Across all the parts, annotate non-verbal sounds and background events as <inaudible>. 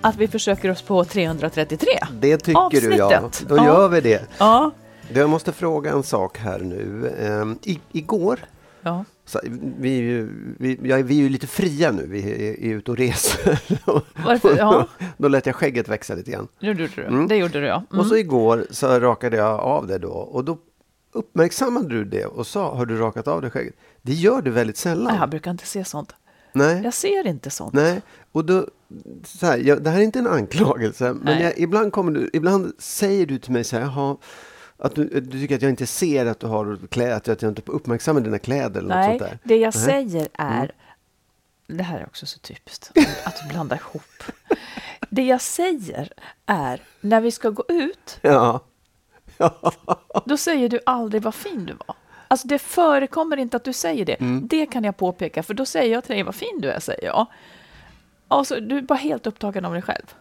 att vi försöker oss på 333. Det tycker du ja. Avsnittet. Då Ja. gör vi det. Ja. Jag måste fråga en sak här nu. Ehm, i, igår, ja. så, vi, vi, ja, vi är ju lite fria nu, vi är, är ute och reser. <laughs> Varför? Ja. <laughs> Då lät jag skägget växa lite grann. Gjorde du. Det gjorde du ja. Mm. Och så igår så rakade jag av det då. Och då uppmärksammade du det och sa, har du rakat av det skägget? Det gör du väldigt sällan. Jag brukar inte se sånt. Nej. Jag ser inte sånt. Nej, och då, så här, jag, det här är inte en anklagelse, men jag, ibland, kommer du, ibland säger du till mig så här, "Jaha, att du, du tycker att jag inte ser att du har kläder, att jag inte uppmärksammar dina kläder eller något Nej, sånt där. det jag Nej. säger är... Det här är också så typiskt, att <laughs> du blandar ihop. Det jag säger är, när vi ska gå ut, Ja. <laughs> då säger du aldrig vad fin du var. Alltså det förekommer inte att du säger det. Mm. Det kan jag påpeka, för då säger jag till dig vad fin du är, säger jag. Alltså, du är bara helt upptagen av dig själv.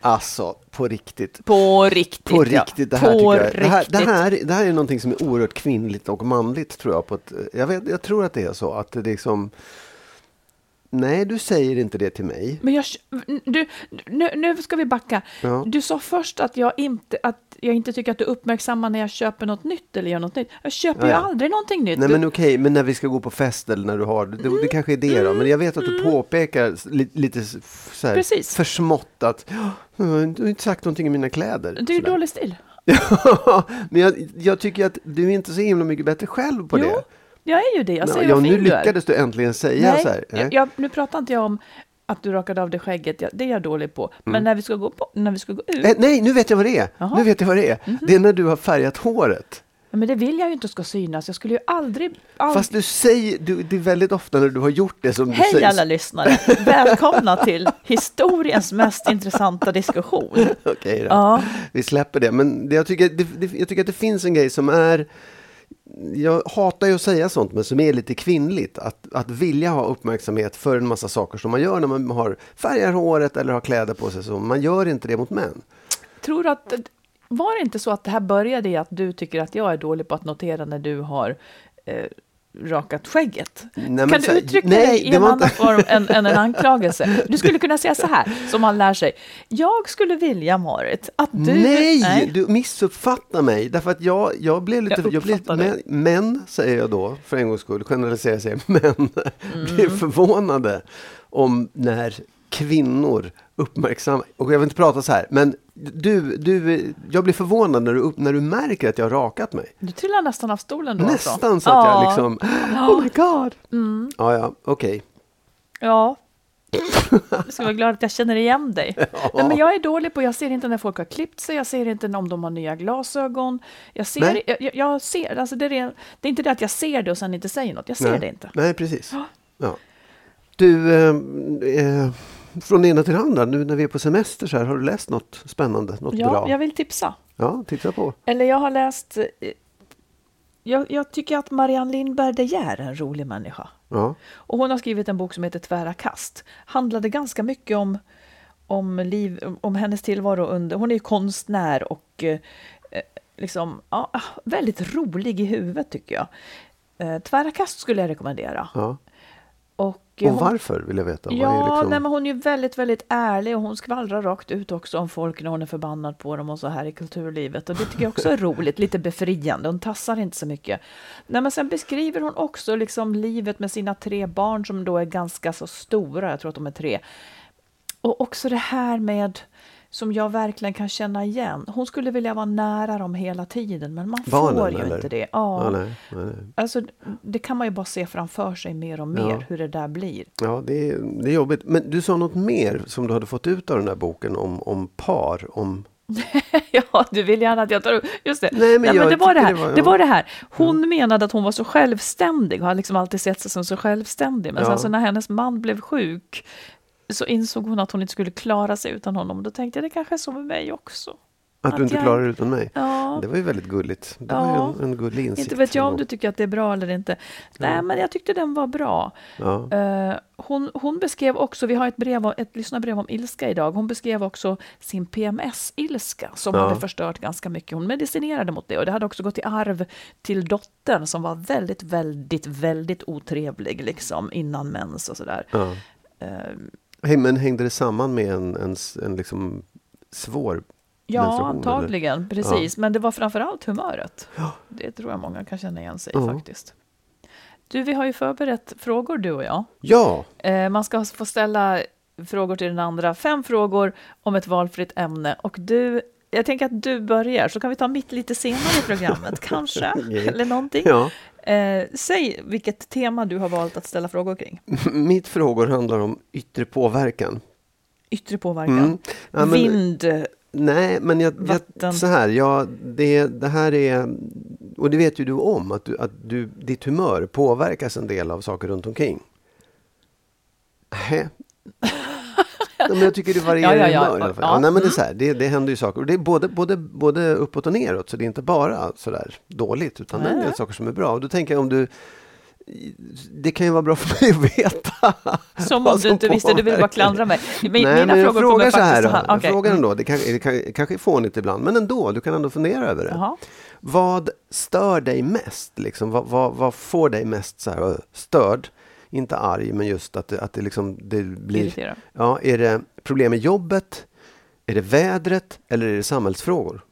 Alltså, på riktigt. På riktigt, På riktigt, det här På tycker jag. Det här, det, här, det här är någonting som är oerhört kvinnligt och manligt tror jag. På ett, jag, vet, jag tror att det är så. Att det liksom... Nej, du säger inte det till mig. Men jag, du, nu, nu ska vi backa. Ja. Du sa först att jag, inte, att jag inte tycker att du uppmärksammar när jag köper något nytt eller gör något nytt. Jag köper ju Ja, ja. aldrig någonting nytt. Nej men okej, men när vi ska gå på fest eller när du har, det, det kanske är det då. Men jag vet att du påpekar s- li, lite så här, Mm. Precis. för smått att "Ja, du har inte sagt någonting i mina kläder. det är ju dålig stil. <laughs> Men jag, jag tycker att du är inte så himla mycket bättre själv på Jo, det. Jag är ju det. Jag säger ja, vad nu fin du är. lyckades du äntligen säga Nej, så här. jag, jag, nu pratar inte jag om att du rakade av dig skägget. Jag, det är jag dålig på. Men när vi ska gå, på, när vi ska gå ut. Eh, nej, nu vet jag vad det är. Mhm. Nu vet jag vad det är. Det är när du har färgat håret. Men det vill jag ju inte ska synas. Jag skulle ju aldrig... aldrig... Fast du säger, du, det är väldigt ofta när du har gjort det som du Hej säger. alla lyssnare! Välkomna till historiens mest intressanta diskussion. <laughs> Okej då. Ja. Vi släpper det. Men det, jag, tycker, det, det, jag tycker att det finns en grej som är... Jag hatar ju att säga sånt, men som är lite kvinnligt. Att, att vilja ha uppmärksamhet för en massa saker som man gör när man har färgar håret eller har kläder på sig. Så man gör inte det mot män. Tror du att... Var det inte så att det här började i att du tycker att jag är dålig på att notera när du har eh, rakat skägget? men kan du uttrycka nej, dig i en annan form än, än en <laughs> anklagelse? Du skulle kunna säga så här, som man lär sig. Jag skulle vilja, Marit, att du... Nej, du missuppfattar mig. Därför att jag, jag blev lite... Jag Jag blev, men, det. män, säger jag då, för en gångs skull, generaliserar jag män, <laughs> Mm. blir förvånade om när kvinnor uppmärksamma, och jag vill inte prata så här, men du, du, jag blir förvånad när du, när du märker att jag har rakat mig. Du trillar nästan av stolen då alltså. Nästan så att jag Ja. liksom, oh my god. Mm. Ja, ja, okej. Ja. Jag ska vara glad att jag känner igen dig. <laughs> Nej, men jag är dålig på, jag ser inte när folk har klippt sig, jag ser inte om de har nya glasögon. Jag ser, Nej. jag, jag- jag ser alltså det, är, det är inte det att jag ser det och sen inte säger något, jag ser Nej. det inte. Nej, precis. Ja. Du, eh, eh, från det ena till det andra, nu när vi är på semester så här, har du läst något spännande, något Ja, bra? jag vill tipsa. Ja, titta på. Eller jag har läst, eh, jag, jag tycker att Marianne Lindberg De Geer är en rolig människa. Ja. Och hon har skrivit en bok som heter Tvära kast. Handlade ganska mycket om, om, liv, om- hennes tillvaro under... Hon är ju konstnär och eh, eh, liksom, ja, väldigt rolig i huvudet tycker jag. Eh, Tvära kast skulle jag rekommendera. ja. Och, Och hon- varför vill jag veta. Vad Ja, är liksom... nej, men hon är ju väldigt, väldigt ärlig och hon skvallrar rakt ut också om folk när hon är förbannad på dem och så här i kulturlivet. Och det tycker jag också är roligt, lite befriande. Hon tassar inte så mycket. Nej, men sen beskriver hon också liksom livet med sina tre barn som då är ganska så stora, jag tror att de är tre. Och också det här med, som jag verkligen kan känna igen. Hon skulle vilja vara nära dem hela tiden, men man Barnen, får ju eller? inte det. Ja, Ja, nej, nej, nej. Alltså, det kan man ju bara se framför sig mer och mer, Ja. hur det där blir. ja det, är, det är jobbigt. Men du sa något mer som du hade fått ut av den här boken om, om par. Om... <laughs> Ja, du vill gärna att jag tar upp... Just det. Nej, men jag det, var det, här. det var- det ja. var det här. Hon menade att hon var så självständig och har liksom alltid sett sig som så självständig. Men Ja. sen så när hennes man blev sjuk så insåg hon att hon inte skulle klara sig utan honom. Då tänkte jag det kanske är så med mig också. Att, Att du inte jag- klarar det utan mig. Ja. Det var ju väldigt gulligt. Det Ja. var ju en, en gullig insikt. Inte vet jag om du tycker att det är bra eller inte. Nej, men jag tyckte den var bra. Eh, hon, hon beskrev också, vi har ett, brev, om- ett lyssnarbrev om ilska idag, hon beskrev också sin PMS-ilska som hade förstört ganska mycket. Hon medicinerade mot det och det hade också gått i arv till dottern som var väldigt, väldigt, väldigt otrevlig liksom innan mens och sådär. Ja. Hej, men hängde det samman med en, en, en liksom svår ja, antagligen, precis. Men det var framförallt humöret. Det tror jag många kan känna igen sig Ja. faktiskt. Du, vi har ju förberett frågor du och jag. Ja, Eh, man ska få ställa frågor till den andra. Fem frågor om ett valfritt ämne. Och du, jag tänker att du börjar, så kan vi ta mitt lite senare i programmet, <laughs> kanske? Eller någonting. ja. Eh, säg vilket tema du har valt att ställa frågor kring. <laughs> Mitt frågor handlar om yttre påverkan. Yttre påverkan. Mm. Ja, men- Vind. Nej, men jag, jag, så här, ja, det, det här är, och det vet ju du om, att, du, att du, ditt humör påverkas en del av saker runt omkring. Hä? Ja, men jag tycker det varierar Ja, ja, ja. humör. Ja, Ja, nej, men det, är mm. så här, det, det händer ju saker. Och det är både, både, både uppåt och neråt, så det är inte bara sådär dåligt, utan det är saker som är bra. Och då tänker jag om du det kan ju vara bra för mig att veta. Som om du inte visste, du vill bara klandra mig. Min, Nej, mina men frågor kommer så här faktiskt då. här. Jag frågar ändå, det, kan, det, kan, det kanske är fånigt ibland, men ändå, du kan ändå fundera över det. Jaha. Vad stör dig mest? Liksom? Vad, vad, vad får dig mest så här, störd? Inte arg, men just att det, att det, liksom, det blir... Irriterad. Ja, är det problem med jobbet? Är det vädret? Eller är det samhällsfrågor?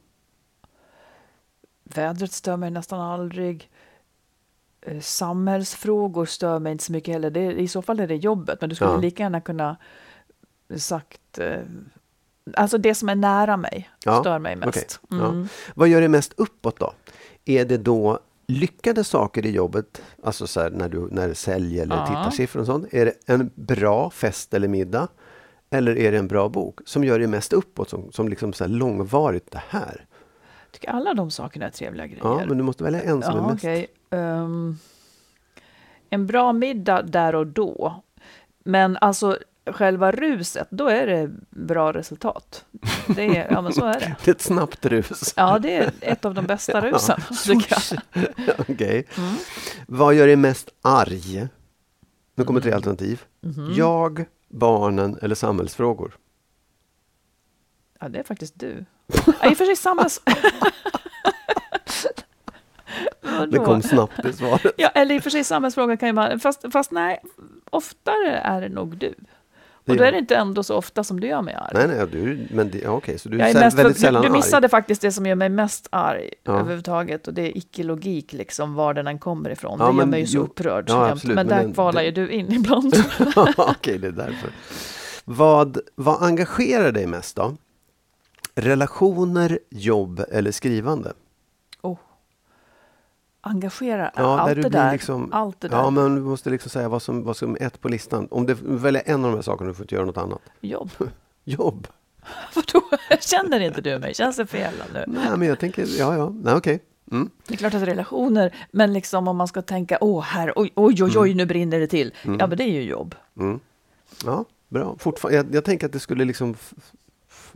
Vädret stör mig nästan aldrig. Eh, Samhällsfrågor stör mig inte så mycket heller. Det, I så fall är det jobbet, men du skulle Ja. lika gärna kunna sagt... Eh, alltså det som är nära mig Ja, stör mig mest. ja. Mm. Vad gör dig mest uppåt då? Är det då lyckade saker i jobbet, alltså så när du när du säljer eller Ja. tittarsiffror och sånt? Är det en bra fest eller middag? Eller är det en bra bok som gör dig mest uppåt, som, som liksom så långvarigt det här? tycker alla de sakerna är trevliga grejer. Ja, men du måste välja en som Ja, är mest... okej. Ehm, en bra middag där och då. Men alltså själva ruset, då är det bra resultat. Det är, ja, men så är det. <laughs> Det är ett snabbt rus. Ja, det är ett av de bästa <laughs> rusen. jag. <laughs> Okej. Mm. Vad gör dig mest arg? Nu kommer tre alternativ. Mhm. Jag, barnen eller samhällsfrågor? Ja, det är faktiskt du. Ja, I och för sig samma... s- Det kom snabbt det svaret. Ja, eller i och för sig samhällsfrågan kan ju vara... Fast, fast nej, oftare är det nog du. Och då är det inte ändå så ofta som du gör mig arg. Nej, nej, du, men det, okej, så du Jag är är väldigt sällan du, du arg. missade faktiskt det som gör mig mest arg Ja. överhuvudtaget och det är icke-logik liksom var den än kommer ifrån. Ja, det gör men mig ju så upprörd. ja, absolut, men men där den- kvalar det- ju du in ibland. <laughs> okej, det är därför. Vad, vad engagerar dig mest då? Relationer, jobb eller skrivande? Oh. Engagera Ja, allt där det där. liksom- allt det där. Ja, men du måste liksom säga vad som, vad som är ett på listan. Om du väljer en av de här sakerna, du får inte göra något annat. Jobb. <laughs> Jobb? <laughs> Vadå? <laughs> Känner inte du mig? Känns det fel nu? Nej, men jag tänker, ja, ja, nej, okej. Mm. Det är klart att relationer, men liksom om man ska tänka, åh här, oj, oj, oj, oj, nu brinner det till. Ja, men det är ju jobb. Mm. Ja, bra. Fortfarande, jag, jag tänker att det skulle liksom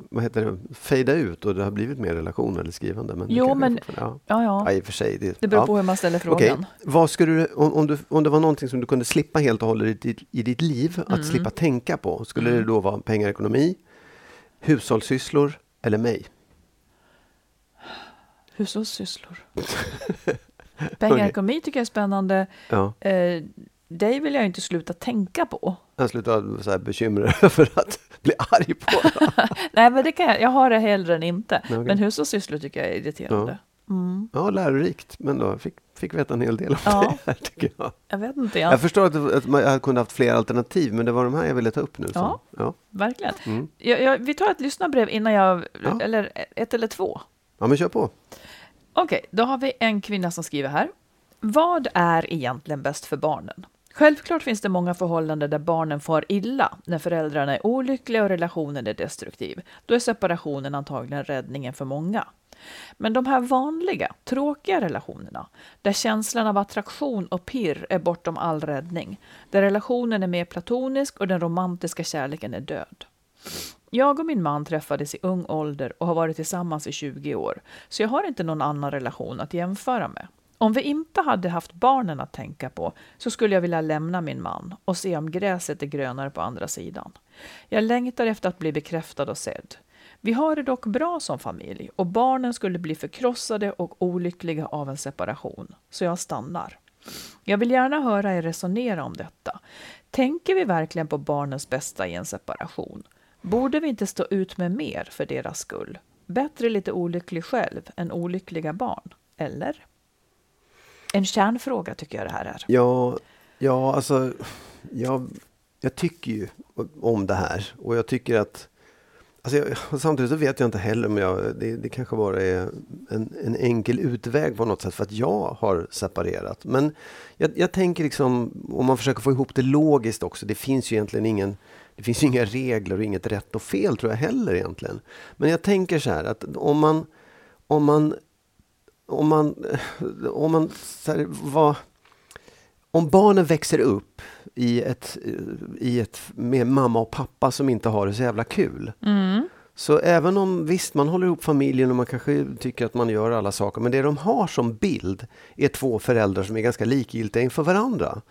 vad heter det, fejda ut och det har blivit mer relationer eller skrivande. Men Jo, men- Ja, Ja. ja. ja, i och för sig. Det, Det beror ja. på hur man ställer frågan. vad skulle du, om, om, du, om det var någonting som du kunde slippa helt och hållet i, ditt- i ditt liv, Mm. att slippa tänka på, skulle det då vara pengar och ekonomi, hushållssysslor eller mig? Hushållssysslor. <laughs> Pengar och ekonomi tycker jag är spännande. Ja, Eh, dig vill jag inte sluta tänka på. jag slutar så här bekymra över att bli arg på. <laughs> Nej, men det kan jag. Jag har det hellre än inte. okej. Men hushållssysslor tycker jag är irriterande. Mm. Ja, lärorikt, men då fick, fick veta en hel del om Ja. det här tycker jag. Jag vet inte, ja. Jag förstår att, att man, jag kunde haft fler alternativ, men det var de här jag ville ta upp nu. Ja. Ja. Verkligen. Mm. Jag, jag, vi tar ett lyssnarbrev innan jag... Ja. Eller ett eller två. ja, men kör på. Okej, då har vi en kvinna som skriver här. Vad är egentligen bäst för barnen? Självklart finns det många förhållanden där barnen far illa när föräldrarna är olyckliga och relationen är destruktiv. Då är separationen antagligen räddningen för många. Men de här vanliga, tråkiga relationerna, där känslan av attraktion och pirr är bortom all räddning, där relationen är mer platonisk och den romantiska kärleken är död. Jag och min man träffades i ung ålder och har varit tillsammans i 20 år, så jag har inte någon annan relation att jämföra med. Om vi inte hade haft barnen att tänka på så skulle jag vilja lämna min man och se om gräset är grönare på andra sidan. Jag längtar efter att bli bekräftad och sedd. Vi har det dock bra som familj och barnen skulle bli förkrossade och olyckliga av en separation, så jag stannar. Jag vill gärna höra er resonera om detta. Tänker vi verkligen på barnens bästa i en separation? Borde vi inte stå ut med mer för deras skull? Bättre lite olycklig själv än olyckliga barn, eller? En kärnfråga tycker jag det här är. Ja, ja alltså, jag, jag tycker ju om det här och jag tycker att Alltså jag, samtidigt så vet jag inte heller om jag, det, det kanske bara är en, en enkel utväg på något sätt för att jag har separerat. Men jag, jag tänker liksom, om man försöker få ihop det logiskt också, det finns ju egentligen ingen, det finns ju inga regler och inget rätt och fel tror jag heller egentligen. Men jag tänker så här att om man, om man, om man, om man, här, vad, om barnen växer upp i ett, i ett, med mamma och pappa som inte har det så jävla kul. Så även om visst, man håller ihop familjen och man kanske tycker att man gör alla saker, men det de har som bild är två föräldrar som är ganska likgiltiga inför varandra.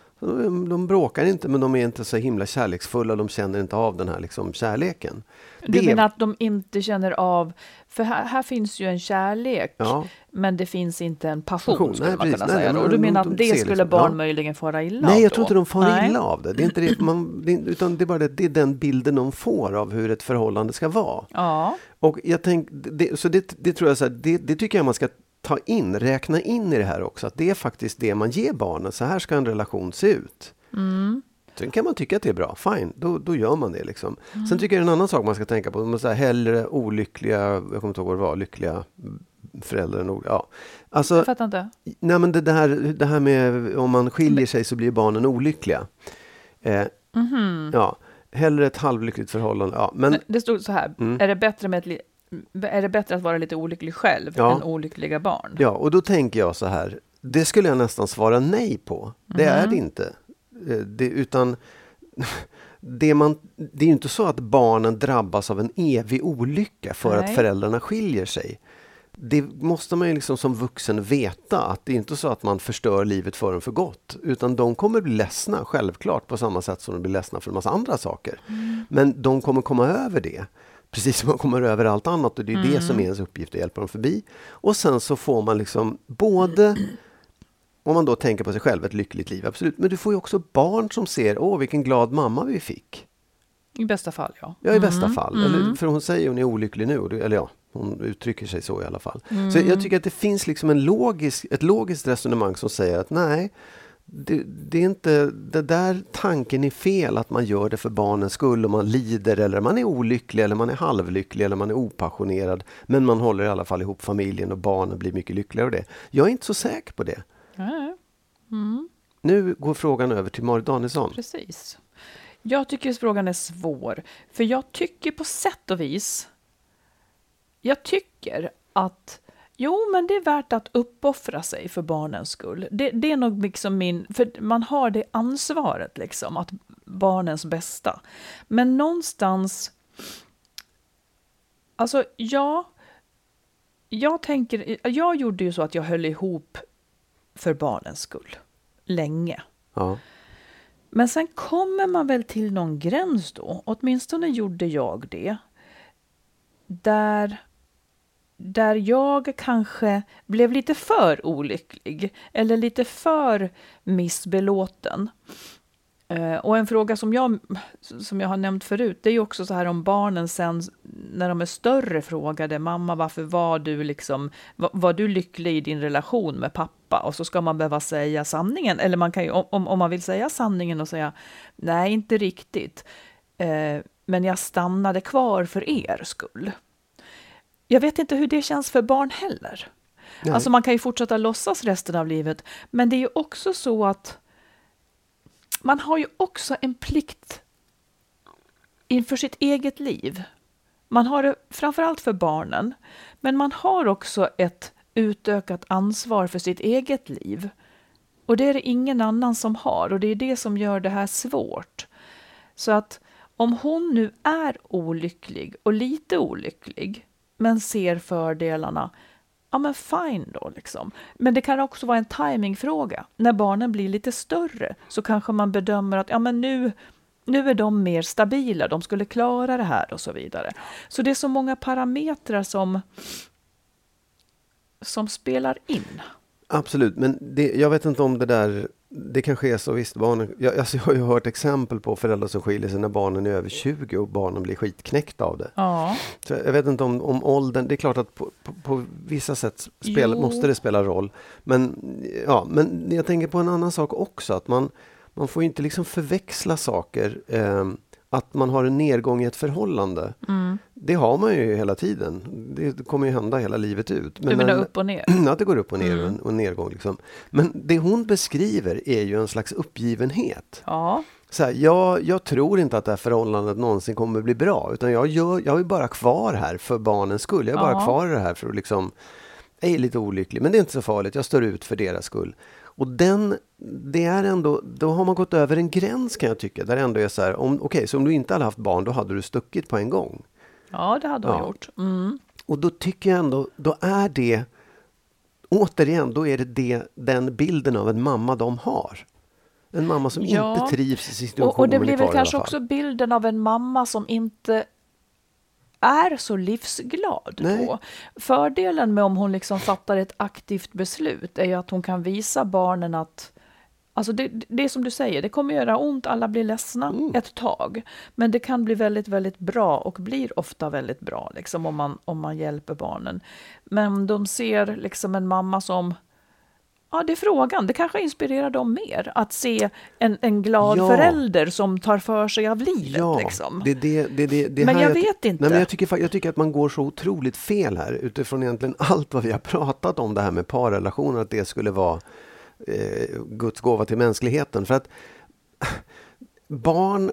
De bråkar inte, men de är inte så himla kärleksfulla, de känner inte av den här liksom, kärleken. Du Det- menar att de inte känner av, för här, här finns ju en kärlek, Ja. Men det finns inte en passion, Passion, skulle nej, man precis. kunna Nej, säga. då. Och du menar att det skulle liksom, barn ja. möjligen fara illa Nej, av jag då? tror inte de far Nej. illa av det. Det är, inte det, man, det, utan det är bara det, det är den bilden de får av hur ett förhållande ska vara. Ja, Och jag tänk, det, så det, det tror jag så här, det, det tycker jag man ska ta in, räkna in i det här också. Att det är faktiskt det man ger barnen. Så här ska en relation se ut. Sen kan man tycka att det är bra, fine, då, då gör man det. Liksom. Sen tycker jag det är en annan sak man ska tänka på. Man säger hellre olyckliga, jag kommer inte ihåg vad det var, lyckliga föräldrar. Nog, ja. Alltså, jag fattar inte. Nej men det, det, här, det här med om man skiljer sig så blir barnen olyckliga. Eh, Ja, hellre ett halvlyckligt förhållande. Ja, men, Men det stod så här, Mm. är det bättre med ett är det bättre att vara lite olycklig själv Ja. än olyckliga barn? Ja, och då tänker jag så här. Det skulle jag nästan svara nej på. Det är det inte. Eh, Det, utan <laughs> det, man, det är ju inte så att barnen drabbas av en evig olycka för att Nej. föräldrarna skiljer sig. Det måste man ju liksom som vuxen veta att det är inte så att man förstör livet för dem för gott. Utan de kommer bli ledsna, självklart, på samma sätt som de blir ledsna för en massa andra saker. Men de kommer komma över det. Precis som man kommer över allt annat och det är det som är ens uppgift att hjälpa dem förbi. Och sen så får man liksom både om man då tänker på sig själv, ett lyckligt liv, absolut. Men du får ju också barn som ser, åh vilken glad mamma vi fick. I bästa fall, ja. Ja, i bästa fall. Eller, för hon säger hon är olycklig nu, eller ja, hon uttrycker sig så i alla fall. Så jag tycker att det finns liksom en logisk, ett logiskt resonemang som säger att nej, det, det är inte, det där tanken är fel att man gör det för barnens skull och man lider eller man är olycklig eller man är halvlycklig eller man är opassionerad. Men man håller i alla fall ihop familjen och barnen blir mycket lyckligare av det. Jag är inte så säker på det. ja. Nu går frågan över till Marit Danielsson. Precis. Jag tycker frågan är svår, för jag tycker på sätt och vis, jag tycker att Jo, men det är värt att uppoffra sig för barnens skull. Det, det är nog liksom min, för man har det ansvaret liksom, att barnens bästa. Men någonstans, alltså ja, jag tänker, jag gjorde ju så att jag höll ihop för barnens skull, länge. Ja. Men sen kommer man väl till någon gräns då, åtminstone gjorde jag det, där, där jag kanske blev lite för olycklig eller lite för missbelåten. Eh, och en fråga som jag, som jag har nämnt förut, det är ju också så här om barnen sen när de är större frågade mamma varför var du liksom, var, var du lycklig i din relation med pappa? Och så ska man behöva säga sanningen, eller man kan ju, om, om man vill säga sanningen och säga nej, inte riktigt, eh, men jag stannade kvar för er skull. Jag vet inte hur det känns för barn heller. Nej. Alltså man kan ju fortsätta låtsas resten av livet, men det är ju också så att man har ju också en plikt inför sitt eget liv. Man har det framförallt för barnen, men man har också ett utökat ansvar för sitt eget liv. Och det är det ingen annan som har och det är det som gör det här svårt. Så att om hon nu är olycklig och lite olycklig, men ser fördelarna, ja men fine då liksom. Men det kan också vara en timingfråga. När barnen blir lite större så kanske man bedömer att ja men nu, nu är de mer stabila, de skulle klara det här och så vidare. Så det är så många parametrar som, som spelar in. Absolut, men det, jag vet inte om det där, det kanske är så visst. Barnen, jag, alltså jag har ju hört exempel på föräldrar som skiljer sig när barnen är över 20 och barnen blir skitknäckta av det. Ja, Så jag vet inte om, om åldern, det är klart att på, på, på vissa sätt spel, Jo. måste det spela roll. Men, ja, men jag tänker på en annan sak också, att man, man får ju inte liksom förväxla saker. Eh, att man har en nedgång i ett förhållande, Mm. det har man ju hela tiden. Det kommer ju hända hela livet ut. du menar upp och ner? <clears throat> att det går upp och ner Mm. och, en, och en nedgång. Liksom. Men det hon beskriver är ju en slags uppgivenhet. Ja, Så här, jag, jag tror inte att det här förhållandet någonsin kommer bli bra. Utan jag, gör, jag är bara kvar här för barnens skull. Jag är bara Ja. kvar i det här för att liksom... Jag är lite olycklig, men det är inte så farligt. Jag står ut för deras skull. Och den, det är ändå, då har man gått över en gräns kan jag tycka. Där det ändå är så här, om, okej, så om du inte hade haft barn, då hade du stuckit på en gång. ja det hade Ja. gjort. Mm. Och då tycker jag ändå, då är det återigen, då är det, det den bilden av en mamma de har. En mamma som Ja. inte trivs i sin situation. Och, och det blir väl kanske också bilden av en mamma som inte är så livsglad Nej. då. Fördelen med om hon liksom fattar ett aktivt beslut är ju att hon kan visa barnen att Alltså det, det är som du säger, det kommer göra ont, alla blir ledsna Mm. ett tag. Men det kan bli väldigt, väldigt bra och blir ofta väldigt bra liksom, om, man, om man hjälper barnen. Men de ser liksom en mamma som Ja, det är frågan. Det kanske inspirerar dem mer att se en, en glad Ja. förälder som tar för sig av livet. Ja, liksom. det, det, det, det, det Men jag ty- vet inte. Nej, men jag, tycker, jag tycker att man går så otroligt fel här utifrån egentligen <laughs> allt vad vi har pratat om det här med parrelationer, att det skulle vara eh, Guds gåva till mänskligheten. För att <laughs> barn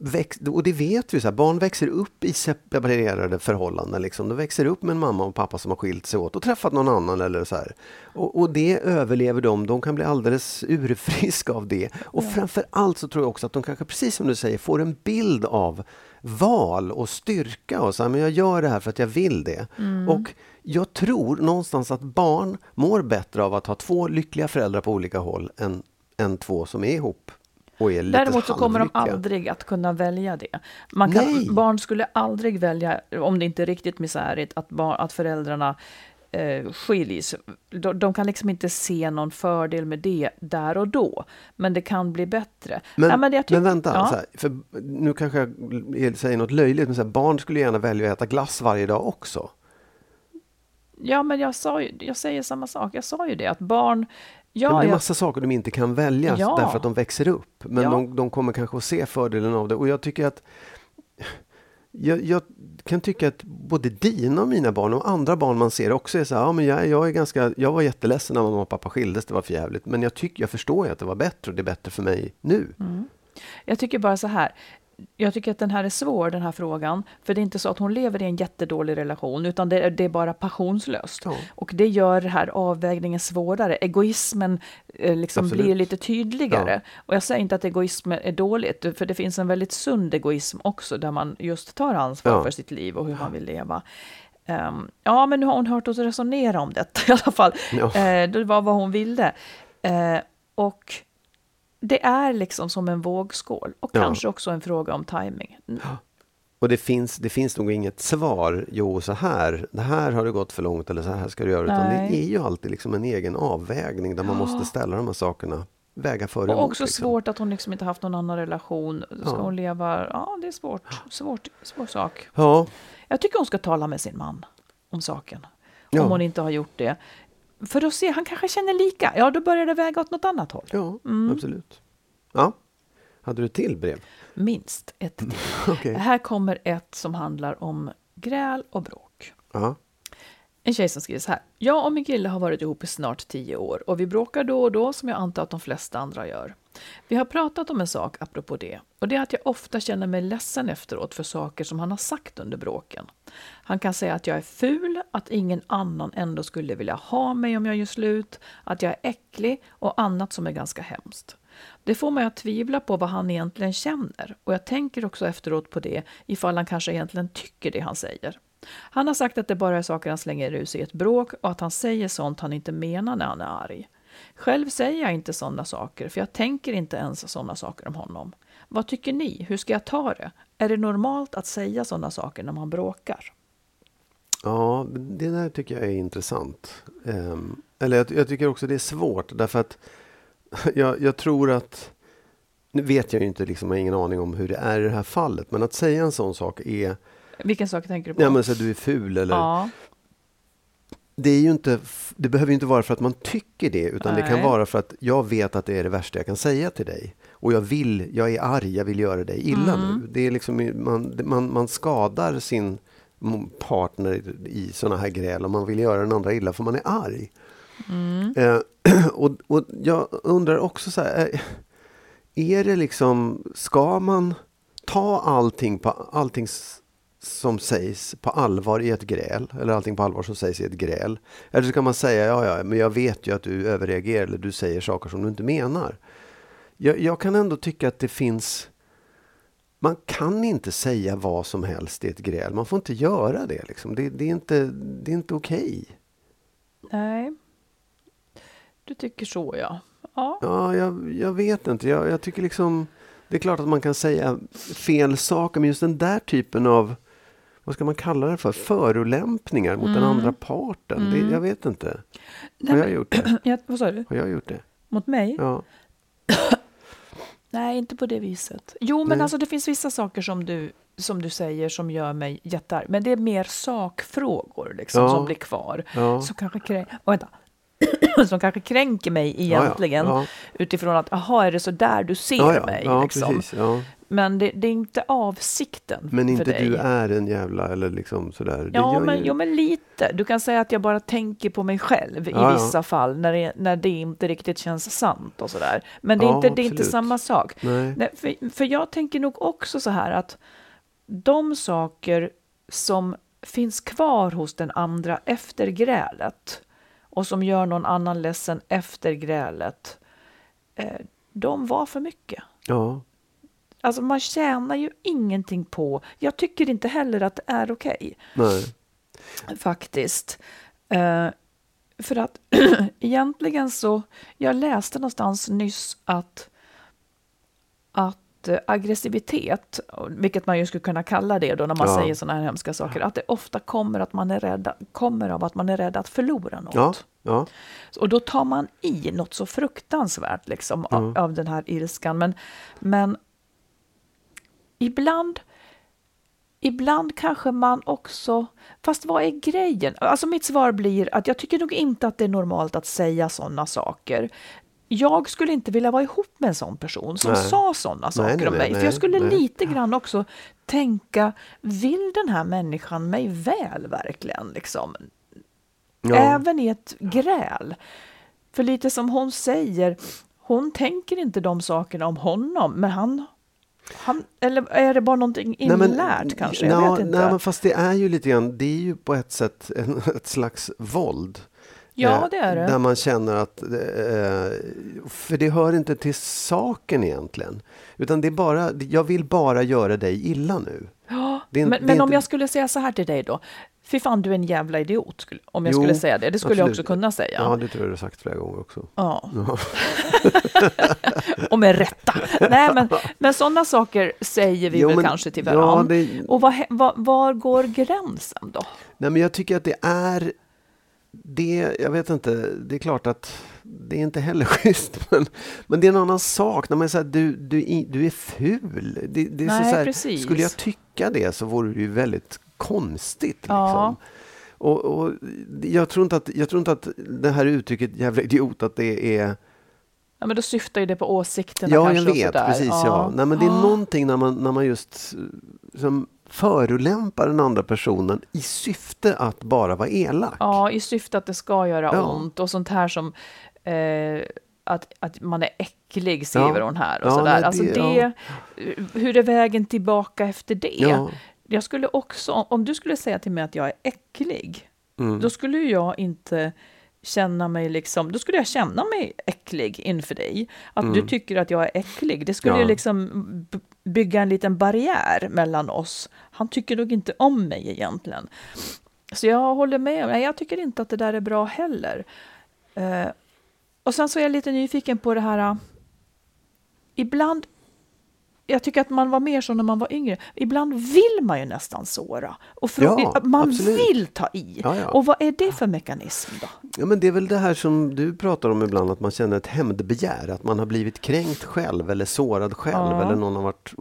väx, och det vet vi, så här, barn växer upp i separerade förhållanden. Liksom. De växer upp med en mamma och pappa som har skilt sig åt och träffat någon annan. Eller så här. Och, och det överlever de. De kan bli alldeles urfriska av det. Och ja. framför allt så tror jag också att de kanske, precis som du säger, får en bild av val och styrka. Och så här, men jag gör det här för att jag vill det. Mm. Och jag tror någonstans att barn mår bättre av att ha två lyckliga föräldrar på olika håll än, än två som är ihop Däremot så kommer de aldrig att kunna välja det. Man kan, barn skulle aldrig välja, om det inte är riktigt misärigt, att, barn, att föräldrarna eh, skiljs. De, de, kan liksom inte se någon fördel med det där och då. Men det kan bli bättre. Men, ja, men, men, vänta, ja. här, för nu kanske jag säger något löjligt, men här, barn skulle gärna välja att äta glass varje dag också. Ja, men jag, sa ju, jag säger samma sak. Jag sa ju det, att barn Ja, det är massa jag... saker de inte kan välja ja. därför att de växer upp. Men ja. de, de, kommer kanske att se fördelen av det. Och jag tycker att jag, jag, kan tycka att både dina och mina barn och andra barn man ser också är så här, ja men jag, jag är ganska, jag var jätteledsen när mamma och pappa skildes, det var för jävligt. Men jag tycker, jag förstår ju att det var bättre och det är bättre för mig nu. Mm. Jag tycker bara så här, jag tycker att den här är svår, den här frågan. För det är inte så att hon lever i en jättedålig relation, utan det, är, det är bara passionslöst. Ja. Och det gör den här avvägningen svårare. Egoismen eh, liksom blir lite tydligare. Ja. Och jag säger inte att egoism är dåligt, för det finns en väldigt sund egoism också, där man just tar ansvar ja. för sitt liv och hur man vill leva. Um, ja, men nu har hon hört oss resonera om detta <laughs> i alla fall. Uh, det var vad hon ville. Uh, och det är liksom som en vågskål och ja. kanske också en fråga om timing. Mm. Och det finns, det finns nog inget svar, jo så här, det här har det gått för långt eller så här ska du göra. Utan det är ju alltid liksom en egen avvägning där man måste ställa de här sakerna, väga för och Och också liksom. svårt att hon liksom inte haft någon annan relation. Ska ja. hon leva, ja det är svårt, svårt, svår sak. Ja. Jag tycker hon ska tala med sin man om saken. Om ja. hon inte har gjort det. För att se, han kanske känner lika. Ja, då börjar det väga åt något annat håll. Ja, mm. absolut. Ja. Hade du ett till brev? Minst ett till. <laughs> okay. Här kommer ett som handlar om gräl och bråk. Aha. En tjej som skriver så här. Jag och min kille har varit ihop i snart tio år och vi bråkar då och då som jag antar att de flesta andra gör. Vi har pratat om en sak apropå det och det är att jag ofta känner mig ledsen efteråt för saker som han har sagt under bråken. Han kan säga att jag är ful, att ingen annan ändå skulle vilja ha mig om jag gör slut, att jag är äcklig och annat som är ganska hemskt. Det får mig att tvivla på vad han egentligen känner och jag tänker också efteråt på det ifall han kanske egentligen tycker det han säger. Han har sagt att det bara är saker han slänger ur sig i ett bråk och att han säger sånt han inte menar när han är arg. Själv säger jag inte sådana saker, för jag tänker inte ens sådana saker om honom. Vad tycker ni? Hur ska jag ta det? Är det normalt att säga sådana saker när man bråkar? Ja, det där tycker jag är intressant. Um, eller jag, jag, tycker också det är svårt därför att <laughs> jag, jag, tror att nu vet jag ju inte, liksom, jag har ingen aning om hur det är i det här fallet, men att säga en sån sak är vilken sak tänker du på? Ja, men så du är ful eller... Ja. Det, är ju inte, det behöver inte vara för att man tycker det, utan Nej. det kan vara för att jag vet att det är det värsta jag kan säga till dig. Och jag vill, jag är arg, jag vill göra dig illa mm. nu. Det är liksom, man, man, man skadar sin partner i sådana här gräl och man vill göra den andra illa för man är arg. Mm. Eh, <clears throat> och, och jag undrar också så här, eh, är det liksom, ska man ta allting på allting som sägs på allvar i ett gräl, eller allting på allvar som sägs i ett gräl. Eller så kan man säga, ja, ja, men jag vet ju att du överreagerar eller du säger saker som du inte menar. Jag, jag kan ändå tycka att det finns man kan inte säga vad som helst i ett gräl. Man får inte göra det. Liksom. Det, det, är inte, det är inte okej. Nej. Du tycker så, ja. Ja, ja jag, jag vet inte. Jag, jag tycker liksom... Det är klart att man kan säga fel saker, men just den där typen av vad ska man kalla det för, förolämpningar mot mm. den andra parten. Mm. Det, jag vet inte. Har jag gjort det? <clears throat> Ja, vad sa du? Har jag gjort det? Mot mig? Ja. <clears throat> Nej, inte på det viset. Jo, men Nej. alltså det finns vissa saker som du, som du säger som gör mig jättearg. Men det är mer sakfrågor liksom, ja. som blir kvar. Ja. Så kanske krä... oh, vänta. <clears throat> som kanske kränker mig Ja, ja, egentligen. ja. Utifrån att, jaha, är det så där du ser Ja, ja, mig? ja, liksom. precis. Ja. Men det, det är inte avsikten Men för inte dig. du är en jävla eller liksom sådär. Ja men, ju- jo, men lite. Du kan säga att jag bara tänker på mig själv i Ja, ja. vissa fall när det, när det inte riktigt känns sant och sådär. Men det är, Ja, inte, det är inte samma sak. Nej. Nej, för, för jag tänker nog också så här att de saker som finns kvar hos den andra efter grälet och som gör någon annan ledsen efter grälet, eh, de var för mycket. Ja. Alltså man tjänar ju ingenting på, jag tycker inte heller att det är okej Nej. faktiskt. Eh, för att <clears throat> egentligen så, jag läste någonstans nyss att, att eh, aggressivitet, vilket man ju skulle kunna kalla det då när man Ja. säger sådana här hemska saker, att det ofta kommer, att man är rädd, kommer av att man är rädd att förlora något. Ja. Ja. Och då tar man i något så fruktansvärt liksom, av, av den här ilskan. Men, men ibland, ibland kanske man också... Fast vad är grejen? Alltså mitt svar blir att jag tycker nog inte att det är normalt att säga sådana saker. Jag skulle inte vilja vara ihop med en sån person som Nej. sa sådana saker nej, om nej, mig. För jag skulle lite grann också tänka, vill den här människan mig väl verkligen? Liksom? Ja. Även i ett gräl. För lite som hon säger, hon tänker inte de sakerna om honom, men han... han eller är det bara någonting Nej, men- inlärt kanske? Jag Nja, vet inte. Nej, men fast det är ju lite grann, det är ju på ett sätt en, ett slags våld. Ja, Eh, det är det. Där man känner att, eh, för det hör inte till saken egentligen. Utan det är bara, jag vill bara göra dig illa nu. Ja, är- men men om inte- jag skulle säga så här till dig då. Fy fan, du är en jävla idiot. Om jag Jo, skulle säga det. Det skulle jag absolut. också kunna säga. Ja, det tror jag du har sagt flera gånger också. Ja. <laughs> och med rätta. Nej, men, men sådana saker säger vi Jo, väl men- kanske till ja, varandra. det- Och vad, vad, var går gränsen då? Nej, men jag tycker att det är det, jag vet inte, det är klart att det är inte heller <laughs> schysst. Men, men det är en annan sak när man säger att du, du, du är ful. Det, det är så, Nej, så här, precis. Skulle jag tycka det så vore det ju väldigt konstigt. Ja. Liksom. Och, och jag, tror inte att, jag tror inte att det här uttrycket jävla idiot, att det är Ja, men då syftar ju det på åsikterna Ja, kanske. jag vet. Precis, ja. Nej, men det är Ja. någonting när man, när man just som förolämpar den andra personen i syfte att bara vara elak. Ja, i syfte att det ska göra Ja. ont och sånt här som eh, att, att man är äcklig, skriver Ja. hon här. Och Ja, sådär. nej, Alltså det- det. Hur är vägen tillbaka efter det? Ja. Jag skulle också, om du skulle säga till mig att jag är äcklig, Mm. då skulle jag inte känna mig liksom, då skulle jag känna mig äcklig inför dig. Att du tycker att jag är äcklig, det skulle Mm. Ja. liksom bygga en liten barriär mellan oss. Han tycker nog inte om mig egentligen. Så jag håller med, nej jag tycker inte att det där är bra heller. Eh, och sen så är jag lite nyfiken på det här, uh, ibland jag tycker att man var mer så när man var yngre. Ibland vill man ju nästan såra. Och Ja, man absolut. vill ta i. Ja, ja. Och vad är det för mekanism då? Ja, men det är väl det här som du pratar om ibland, att man känner ett hämndbegär, att man har blivit kränkt själv eller sårad själv. Eller någon har varit,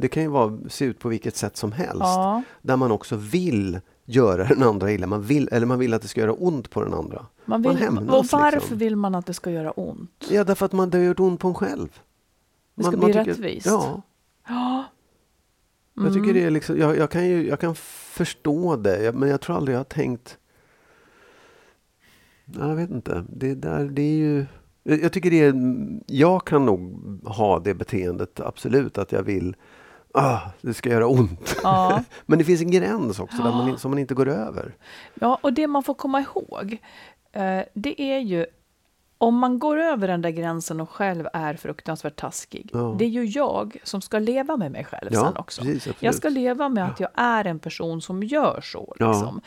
det kan ju vara, se ut på vilket sätt som helst. Där man också vill göra den andra illa, man vill, eller man vill att det ska göra ont på den andra. Man vill, hämnas, och varför liksom. vill man att det ska göra ont? Ja, därför att man, det har gjort ont på en själv. Det ska bli rättvist. Ja. Ja. Jag tycker det är liksom, jag, jag, kan ju, jag kan förstå det, men jag tror aldrig jag har tänkt... Jag vet inte. Det, där, det är ju... Jag tycker det är... Jag kan nog ha det beteendet, absolut, att jag vill... Ah, det ska göra ont. Ja. <laughs> men det finns en gräns också där man, som man inte går över. Ja, och det man får komma ihåg, eh, det är ju om man går över den där gränsen och själv är fruktansvärt taskig, Ja. det är ju jag som ska leva med mig själv Ja, sen också. precis, jag ska leva med att jag är en person som gör så. Liksom.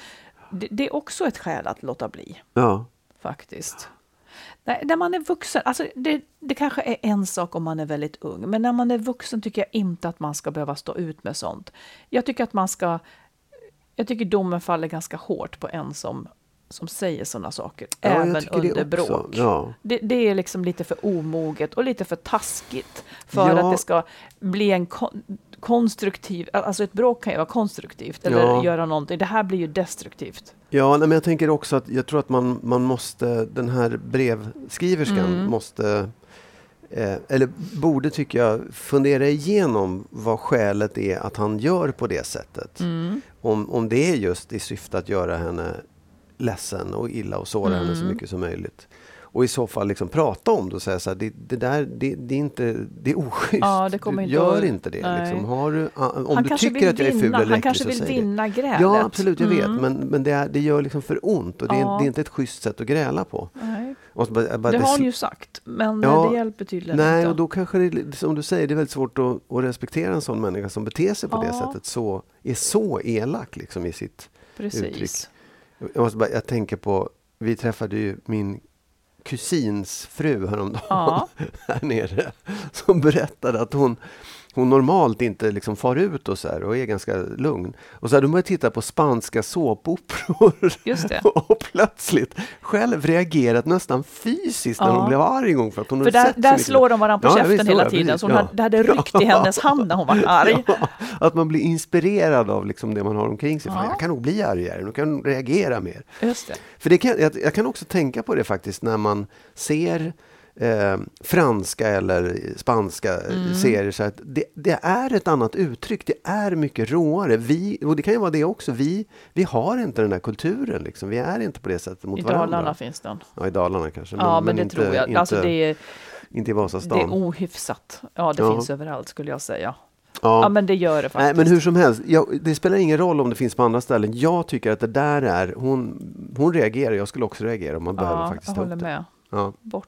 Det, det är också ett skäl att låta bli, Ja, faktiskt. Nej, när man är vuxen, alltså det, det kanske är en sak om man är väldigt ung, men när man är vuxen tycker jag inte att man ska behöva stå ut med sånt. Jag tycker att man ska jag tycker domen faller ganska hårt på en som, som säger sådana saker, Ja, även det under också. bråk. Ja. Det, det är liksom lite för omoget och lite för taskigt för Ja. att det ska bli en kon- konstruktiv, alltså ett bråk kan ju vara konstruktivt eller göra någonting. Det här blir ju destruktivt. Ja, nej, men jag tänker också att jag tror att man, man måste, den här brevskriverskan Mm. måste, eh, eller borde tycker jag, fundera igenom vad skälet är att han gör på det sättet. Mm. Om, om det är just i syfte att göra henne ledsen och illa och såra henne så Mm. mycket som möjligt. Och i så fall liksom prata om det och säga så här, det, det där, det, det är inte, det är oschysst. Ja, det inte gör att- inte det. nej. Liksom. Har du, om han du kanske tycker vill att jag är ful eller Han äcklig kanske så vill säg det. vinna grälet. Ja, absolut, jag vet. Mm. Men, men det, är, det gör liksom för ont och det är, Ja. det är inte ett schysst sätt att gräla på. Nej. Bara, bara, Det har sl- ju sagt, men Ja, det hjälper tydligen Nej, inte. och då kanske det, som du säger, det är väldigt svårt att, att respektera en sån människa som beter sig på det Ja. sättet, så, är så elak liksom i sitt uttryck. Jag, måste bara, jag tänker på, vi träffade ju min kusins fru häromdagen Ja. <laughs> här nere som berättade att hon, hon normalt inte liksom far ut och så här och är ganska lugn. Och så hade börjat titta på spanska såpoperor <laughs> och plötsligt själv reagerat nästan fysiskt när Ja. hon blev arg en gång för att hon För där, där slår de varandra på Ja, käften visst, hela tiden, precis, så hon ja. hade, det hade ryckt i hennes hand när hon var <laughs> arg. Att man blir inspirerad av liksom det man har omkring sig. Fan, Ja. Jag kan nog bli argare, jag kan reagera mer. Just det. För det kan, jag, jag kan också tänka på det faktiskt när man ser eh, franska eller spanska Mm. serier. Så att det, det är ett annat uttryck, det är mycket råare. Vi, och det kan ju vara det också, vi, vi har inte den här kulturen. Liksom. Vi är inte på det sättet mot I varandra. Dalarna finns den. Ja, i Dalarna kanske. ja, men, det inte, tror jag. Inte, alltså det är, inte i det Vasastan. är ohyfsat. Ja, det Ja. finns överallt skulle jag säga. ja. Ja, men det gör det faktiskt. Nej, men hur som helst, jag, det spelar ingen roll om det finns på andra ställen. Jag tycker att det där är, hon, hon reagerar, jag skulle också reagera om man behöver ja, faktiskt jag håller det. med. Ja. Bort.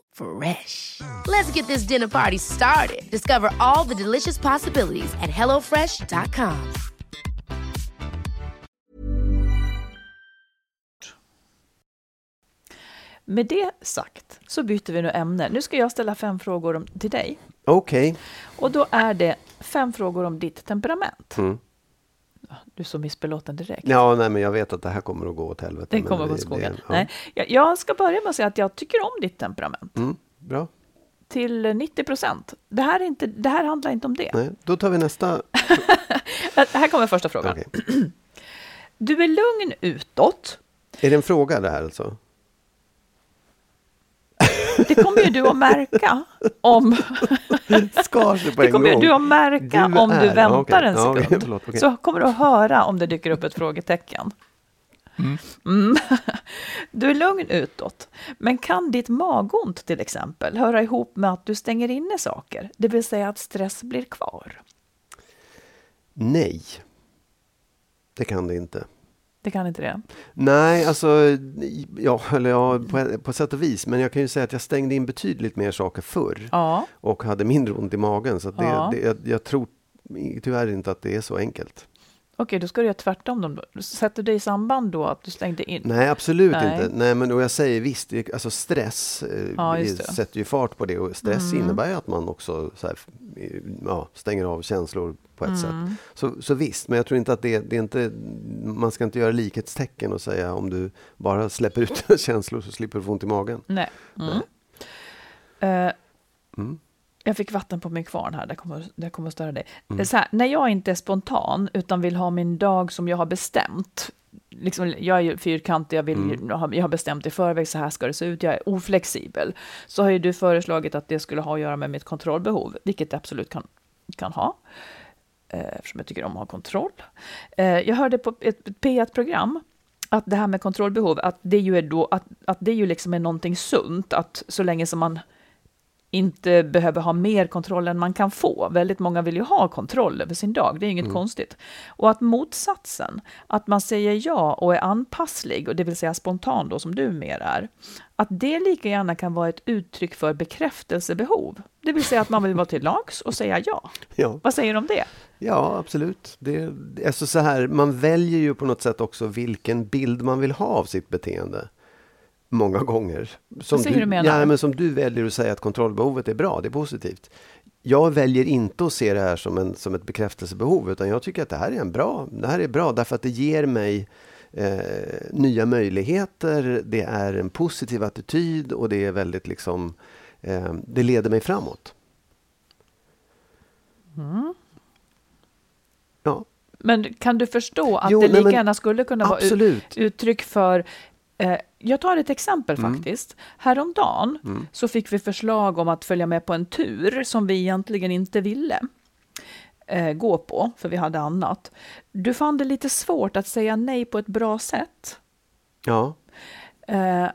Fresh. Let's get this dinner party started. Discover all the delicious possibilities at hellofresh.com. Med det sagt så byter vi nu ämne. Nu ska jag ställa fem frågor om, till dig. Okej. Och då är det fem frågor om ditt temperament. Mm. Du är så missbelåten direkt. Ja, nej, men jag vet att det här kommer att gå åt helvete. Det kommer det- gå åt skogen. ja. Nej, jag, jag ska börja med att säga att jag tycker om ditt temperament. Mm, bra. Till 90 procent. Det, här är inte- det här handlar inte om det. Nej, då tar vi nästa. <laughs> Här kommer första frågan. Okej. <clears throat> Du är lugn utåt. Är det en fråga det här alltså? Det kommer ju du att märka om... Skar sig på Det kommer ju gång. du att märka Du om du är- väntar okej. en Ja, okej, sekund. förlåt, okej. Så kommer du att höra om det dyker upp ett frågetecken. Mm. Du är lugn utåt, men kan ditt magont till exempel höra ihop med att du stänger inne saker? Det vill säga att stress blir kvar. Nej. Det kan det inte. Det kan inte det? Nej, alltså, ja, eller ja, på, på sätt och vis. Men jag kan ju säga att jag stängde in betydligt mer saker förr. Ja. Och hade mindre ont i magen. Så det, Ja. det, jag, jag tror tyvärr inte att det är så enkelt. Okej, då ska du göra tvärtom. Sätter det i samband då att du stängde in? Nej, absolut Nej. inte. Nej, men och jag säger visst, alltså stress eh, Ja, sätter ju fart på det och stress Mm. innebär ju att man också så här, eh, ja, stänger av känslor på ett Mm. sätt. Så, så visst, men jag tror inte att det, det är inte, man ska inte göra likhetstecken och säga om du bara släpper ut dina <laughs> känslor så slipper du få ont i magen. Nej. Mm. Eh, Mm. Jag fick vatten på min kvarn här, det kommer, det kommer att störa dig. Mm. Så här, när jag inte är spontan, utan vill ha min dag som jag har bestämt, liksom, jag är ju fyrkantig, jag, vill, Mm. jag har- jag har bestämt i förväg, så här ska det se ut, jag är oflexibel, så har ju du föreslagit att det skulle ha att göra med mitt kontrollbehov, vilket det absolut kan, kan ha, eh, eftersom jag tycker om att ha kontroll. Eh, Jag hörde på ett P1-program, att det här med kontrollbehov, att det ju är, då, att, att det ju liksom är någonting sunt, att så länge som man inte behöver ha mer kontroll än man kan få. Väldigt många vill ju ha kontroll över sin dag, det är inget konstigt. Och att motsatsen, att man säger ja och är anpasslig, och det vill säga spontan då som du mer är, att det lika gärna kan vara ett uttryck för bekräftelsebehov. Det vill säga att man vill vara till lags och säga ja. <laughs> Ja, Vad säger du om det? ja absolut. Det, det- alltså så här, man väljer ju på något sätt också vilken bild man vill ha av sitt beteende. Många gånger. Som säger du menar? Ja, men som du väljer att säga att kontrollbehovet är bra, det är positivt. Jag väljer inte att se det här som, en, som ett bekräftelsebehov, utan jag tycker att det här är en bra, det här är bra därför att det ger mig eh, nya möjligheter, det är en positiv attityd och det är väldigt liksom, eh, det leder mig framåt. Mm. Ja, Men kan du förstå att Jo, det lika men gärna skulle kunna vara ut, absolut. uttryck för jag tar ett exempel Mm. faktiskt. Häromdagen så fick vi förslag om att följa med på en tur som vi egentligen inte ville eh, gå på, för vi hade annat. Du fann det lite svårt att säga nej på ett bra sätt. Ja, Eh,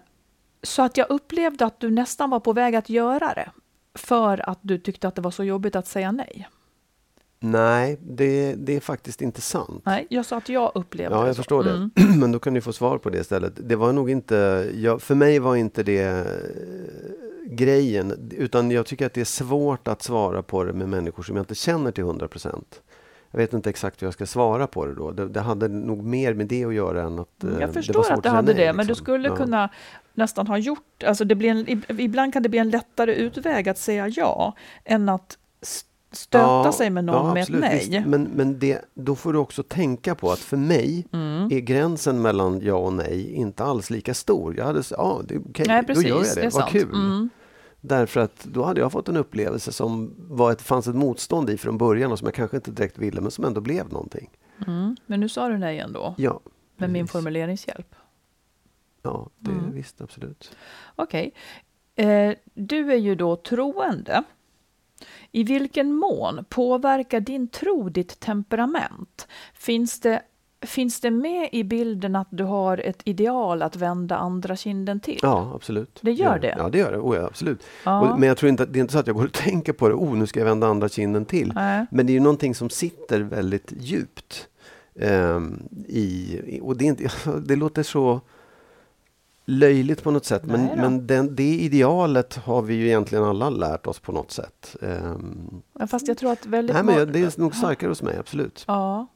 så att jag upplevde att du nästan var på väg att göra det. För att du tyckte att det var så jobbigt att säga nej. Nej, det, det är faktiskt inte sant. Nej, jag sa att jag upplevde Ja, det jag så. förstår Mm. det. <clears throat> Men då kan du få svar på det istället. Det var nog inte, jag, för mig var inte det eh, grejen, utan jag tycker att det är svårt att svara på det med människor som jag inte känner till 100 procent. Jag vet inte exakt hur jag ska svara på det då. Det, det hade nog mer med det att göra än att eh, Jag det var förstår svårt att du säga hade det, men du liksom. skulle Ja. kunna nästan ha gjort... Alltså det blir en, ib- ibland kan det bli en lättare utväg att säga ja än att stöta Ja, sig med någon ja, med ett nej. visst. Men, men det, då får du också tänka på att för mig Mm. är gränsen mellan ja och nej inte alls lika stor. Jag hade s- ja, det är okej, Nej, då gör jag det. är Vad kul! Mm. Därför att då hade jag fått en upplevelse som var ett, fanns ett motstånd i från början och som jag kanske inte direkt ville men som ändå blev någonting. Mm. Men nu sa du nej ändå, Ja, med min formuleringshjälp. ja det Mm. visst absolut. Okej. Eh, du är ju då troende. I vilken mån påverkar din tro ditt temperament? Finns det, finns det med i bilden att du har ett ideal att vända andra kinden till? Ja, absolut. Det gör det? Ja, det gör det. Oh, ja, absolut. Ja. Och, men jag tror inte att, det är inte så att jag går och tänker på det. Oh, nu ska jag vända andra kinden till. Nej. Men det är ju någonting som sitter väldigt djupt. ehm, i, och det, inte, <laughs> det låter så löjligt på något sätt. Men, men den, det idealet har vi ju egentligen alla lärt oss på något sätt. Ja, Fast jag tror att väldigt nej, men det är nog starkare hos mig, absolut. Ja.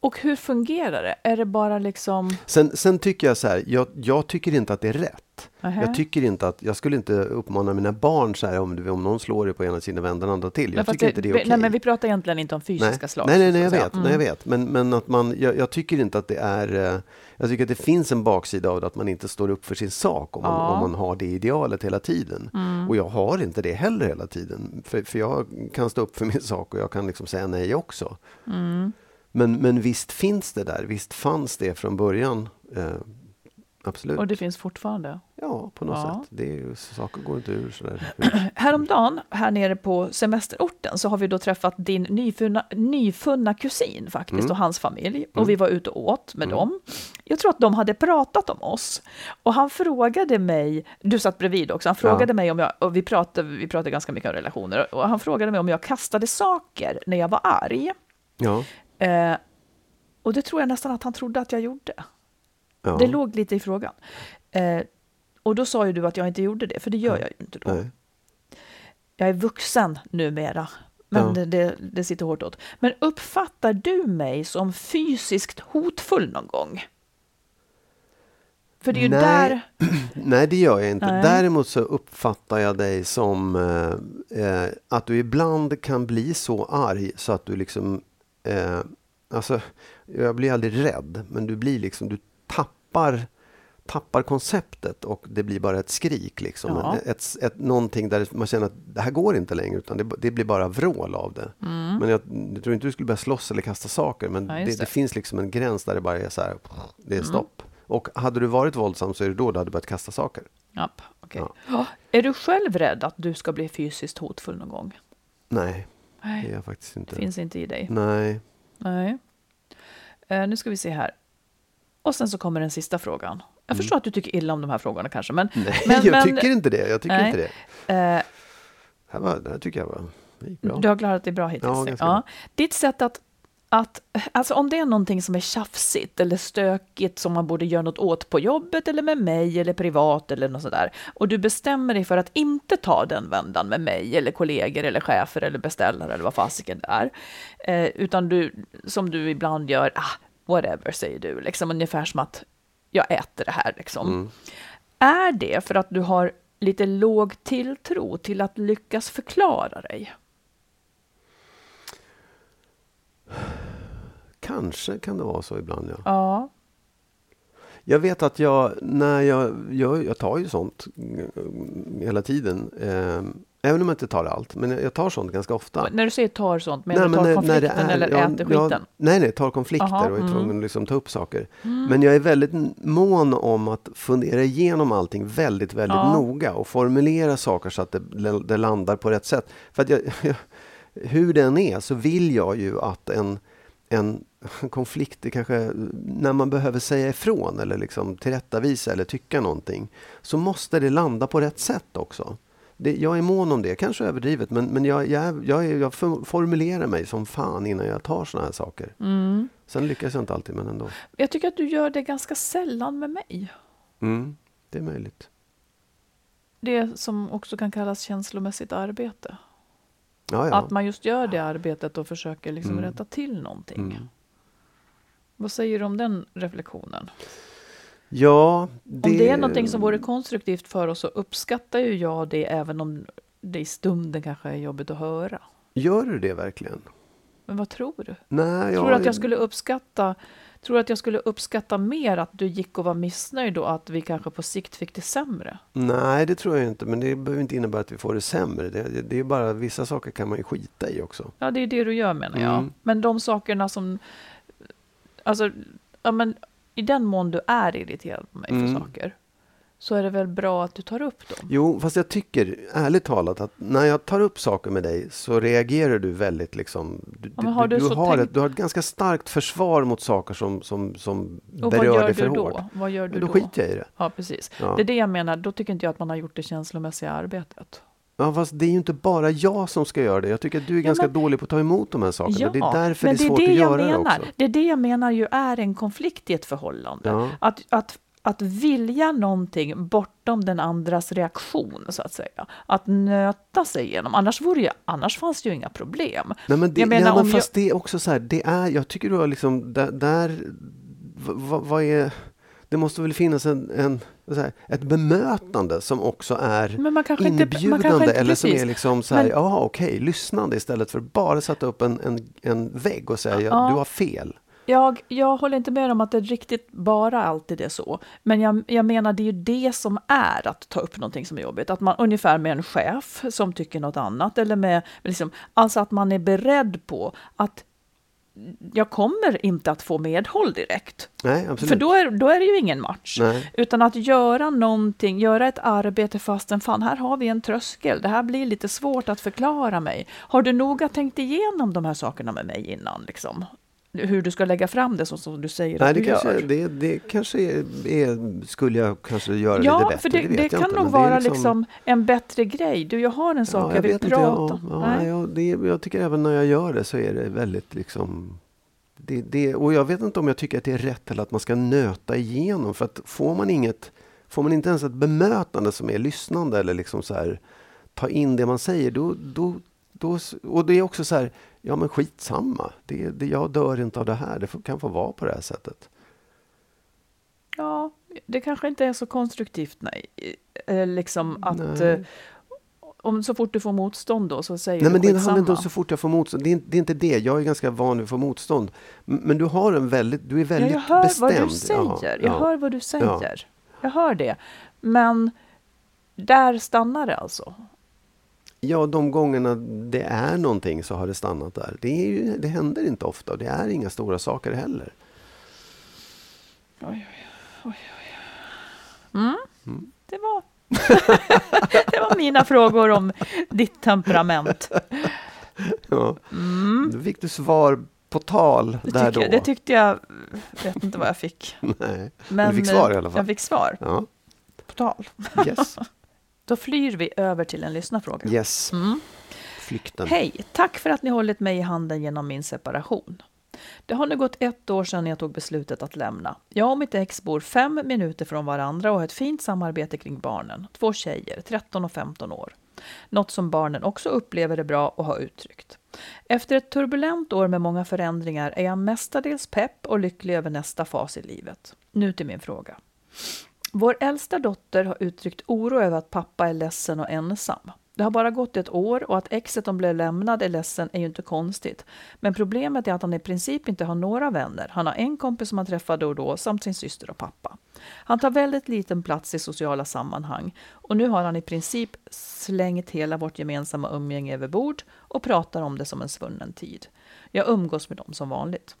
Och hur fungerar det? Är det bara liksom... Sen, sen tycker jag så här, jag, jag tycker inte att det är rätt. Nähä. Jag tycker inte att, jag skulle inte uppmana mina barn så här om, du- om någon slår dig på ena sidan, vänd den andra till. Jag tycker inte det är okej. Nej, men vi pratar egentligen inte om fysiska nej. slag. Nej, nej, nej, jag vet. Nej, jag Mm. vet. Men, men att man, jag, jag tycker inte att det är... eh, Jag tycker att det finns en baksida av det, att man inte står upp för sin sak om man, Ja. om man har det idealet hela tiden. Mm. Och jag har inte det heller hela tiden. För, för jag kan stå upp för min sak och jag kan liksom säga nej också. Mm. Men, men visst finns det där, visst fanns det från början. Eh, absolut. Och det finns fortfarande. Ja, på något Ja. sätt. Det är ju, saker går inte ur sådär. <clears throat> Häromdagen, här nere på semesterorten, så har vi då träffat din nyfunna, nyfunna kusin faktiskt Mm. och hans familj. Och Mm. vi var ute och åt med Mm. dem. Jag tror att de hade pratat om oss. Och han frågade mig, du satt bredvid också, han frågade Ja. mig om jag, och vi pratade, vi pratade ganska mycket om relationer, och han frågade mig om jag kastade saker när jag var arg. Ja, Eh, och det tror jag nästan att han trodde att jag gjorde. Ja. Det låg lite i frågan. Eh, och då sa ju du att jag inte gjorde det, för det gör jag ju inte då. Nej. Jag är vuxen numera. Men Ja. det, det, det sitter hårt åt. Men uppfattar du mig som fysiskt hotfull någon gång? För det är ju Nej. där... <clears throat> Nej, det gör jag inte. Nej. Däremot så uppfattar jag dig som eh, eh, att du ibland kan bli så arg så att du liksom... Eh, alltså, jag blir aldrig rädd, men du blir liksom... Du tappar, tappar konceptet och det blir bara ett skrik. Liksom. Ja. Ett, ett, någonting där man känner att det här går inte längre, utan det, det blir bara vrål av det. Men jag, jag tror inte du skulle börja slåss eller kasta saker, men Ja, det, det. det. finns liksom en gräns där det bara är så här, det är stopp. Och hade du varit våldsam så är det då du hade börjat kasta saker. Japp, okej. Ja. Är du själv rädd att du ska bli fysiskt hotfull någon gång? Nej, det är Nej, jag faktiskt inte. det finns inte i dig. Nej. Nej. Eh, nu ska vi se här. Och sen så kommer den sista frågan. Jag förstår att du tycker illa om de här frågorna kanske, men... Mm. Nej, men, jag men, tycker inte det. Jag tycker Nej. inte det. eh, Här, var, det här tycker jag var, gick bra. Du har klarat dig bra hittills. Ja, Ja, bra. Ditt sätt att, att... Alltså om det är någonting som är tjafsigt eller stökigt som man borde göra något åt på jobbet eller med mig eller privat eller något sådär. Och du bestämmer dig för att inte ta den vändan med mig eller kollegor eller chefer eller beställare eller vad fasiken det är. Eh, utan du, som du ibland gör, ah, whatever säger du, liksom ungefär som att jag äter det här liksom. Mm. Är det för att du har lite låg tilltro till att lyckas förklara dig? Kanske kan det vara så ibland, ja. Ja. Jag vet att jag, när jag, jag, jag tar ju sånt hela tiden. Eh, även om jag inte tar allt, men jag tar sånt ganska ofta. När du säger tar sånt, menar du tar men när- när konflikten är- eller ja, äter ja, skiten? nej, nej, tar konflikter Aha, och är mm. tvungen att liksom ta upp saker. Men jag är väldigt mån om att fundera igenom allting väldigt, väldigt Ja. noga och formulera saker så att det, det landar på rätt sätt. För att jag, hur den är så vill jag ju att en, en <laughs> konflikt, det kanske, när man behöver säga ifrån eller liksom tillrättavisa eller tycka någonting, så måste det landa på rätt sätt också. Det, jag är mån om det, kanske överdrivet, men, men jag, jag, jag, jag for- formulerar mig som fan innan jag tar såna här saker. Mm. Sen lyckas jag inte alltid, men ändå. Jag tycker att du gör det ganska sällan med mig. Mm, det är möjligt. Det som också kan kallas känslomässigt arbete. Ja, ja. Att man just gör det arbetet och försöker liksom Mm. rätta till någonting. Mm. Vad säger du om den reflektionen? Ja det... Om det är någonting som vore konstruktivt för oss så uppskattar ju jag det även om det i stunden kanske är jobbigt att höra. Gör du det verkligen? Men vad tror du? Nej, Tror du att jag skulle uppskatta Tror du att jag skulle uppskatta mer att du gick och var missnöjd och att vi kanske på sikt fick det sämre? Nej, det tror jag inte. Men det behöver inte innebära att vi får det sämre. Det, det, det är bara vissa saker kan man ju skita i också. Ja, det är det du gör menar jag. Mm. Men de sakerna som... Alltså, ja, men i den mån du är irriterad på mig Mm. för saker så är det väl bra att du tar upp dem? Jo, fast jag tycker ärligt talat att när jag tar upp saker med dig så reagerar du väldigt liksom... Du, Ja, har du, du du, har tänkt- ett, du har ett ganska starkt försvar mot saker som, som, som Och berör dig för då? hårt. Vad gör du då då? skiter jag i det. Ja, precis. Ja. Det är det jag menar. Då tycker inte jag att man har gjort det känslomässiga arbetet. Ja, fast det är ju inte bara jag som ska göra det. Jag tycker att du är ganska men- dålig på att ta emot de här sakerna. Ja, det är därför det är svårt det att jag göra det menar. också. Det är det jag menar ju är en konflikt i ett förhållande. Ja. Att, att, att vilja någonting bortom den andras reaktion, så att säga. Att nöta sig igenom. Annars, vore ju, annars fanns det ju inga problem. Nej, men det, Jag menar, ja, men fast det är också så här, det är, jag tycker du har liksom, där, där v- v- vad är, det måste väl finnas en, en här, ett bemötande som också är inte- inbjudande inte- eller som precis. är liksom så här, ja okej, lyssnande istället för bara sätta upp en, en, en vägg och säga, Ja. du har fel. Jag, jag håller inte med om att det riktigt bara alltid är så. Men jag, jag menar, det är ju det som är att ta upp någonting som är jobbigt. Att man ungefär med en chef som tycker något annat. Eller med, liksom, alltså att man är beredd på att jag kommer inte att få medhåll direkt. Nej. För då är, då är det ju ingen match. Nej. Utan att göra någonting, göra ett arbete fastän fan här har vi en tröskel. Det här blir lite svårt att förklara mig. Har du noga tänkt igenom de här sakerna med mig innan? Liksom? Hur du ska lägga fram det så som du säger Nej, att det du kanske, gör. det, det kanske är, är, skulle jag kanske göra Ja, lite bättre. för det, det, jag kan inte, nog det vara liksom... en bättre grej. Du, jag har en sak jag, vill vet prata ja, om. ja, Nej. jag, det, jag tycker även när jag gör det så är det väldigt liksom... Det, det, och jag vet inte om jag tycker att det är rätt eller att man ska nöta igenom. För att får man inget... Får man inte ens ett bemötande som är lyssnande eller liksom så här ta in det man säger, då, då då, och det är också så här, ja men skitsamma. Det, det, jag dör inte av det här. Det kan få vara på det här sättet. Ja, det kanske inte är så konstruktivt, nej. Eh, Liksom att Nej. eh, om så fort du får motstånd då så säger Nej, men du det handlar inte om skitsamma. så fort jag får motstånd. Det är, inte- det är inte det. Jag är ganska van vid att få motstånd. Men du har en väldigt, du är Ja, väldigt jag hör bestämd. vad du säger. Ja, Jag ja. hör vad du säger. Jag hör det. Men där stannar det alltså. Ja, de gångerna det är någonting så har det stannat där. Det, är ju, det händer inte ofta och det är inga stora saker heller. Det var, <laughs> det var mina frågor om ditt temperament. Ja. Då fick du svar på tal Mm. Det, där då. jag- det tyckte jag, vet inte vad jag fick. Nej. Men du fick svar i eh, alla fall. Jag fick svar Ja, på tal. yes. Då flyr vi över till en lyssnarfråga. yes. Mm. Flykten. Hej! Tack för att ni hållit mig i handen genom min separation. Det har nu gått ett år sedan jag tog beslutet att lämna. Jag och mitt ex bor fem minuter från varandra och har ett fint samarbete kring barnen. Två tjejer, 13 och 15 år. Något som barnen också upplever är bra och har uttryckt. Efter ett turbulent år med många förändringar är jag mestadels pepp och lycklig över nästa fas i livet. Nu till min fråga. Vår äldsta dotter har uttryckt oro över att pappa är ledsen och ensam. Det har bara gått ett år och att exet de blev lämnad är ledsen är ju inte konstigt. Men problemet är att han i princip inte har några vänner. Han har en kompis som han träffar då och då samt sin syster och pappa. Han tar väldigt liten plats i sociala sammanhang och nu har han i princip slängt hela vårt gemensamma umgänge över bord och pratar om det som en svunnen tid. Jag umgås med dem som vanligt.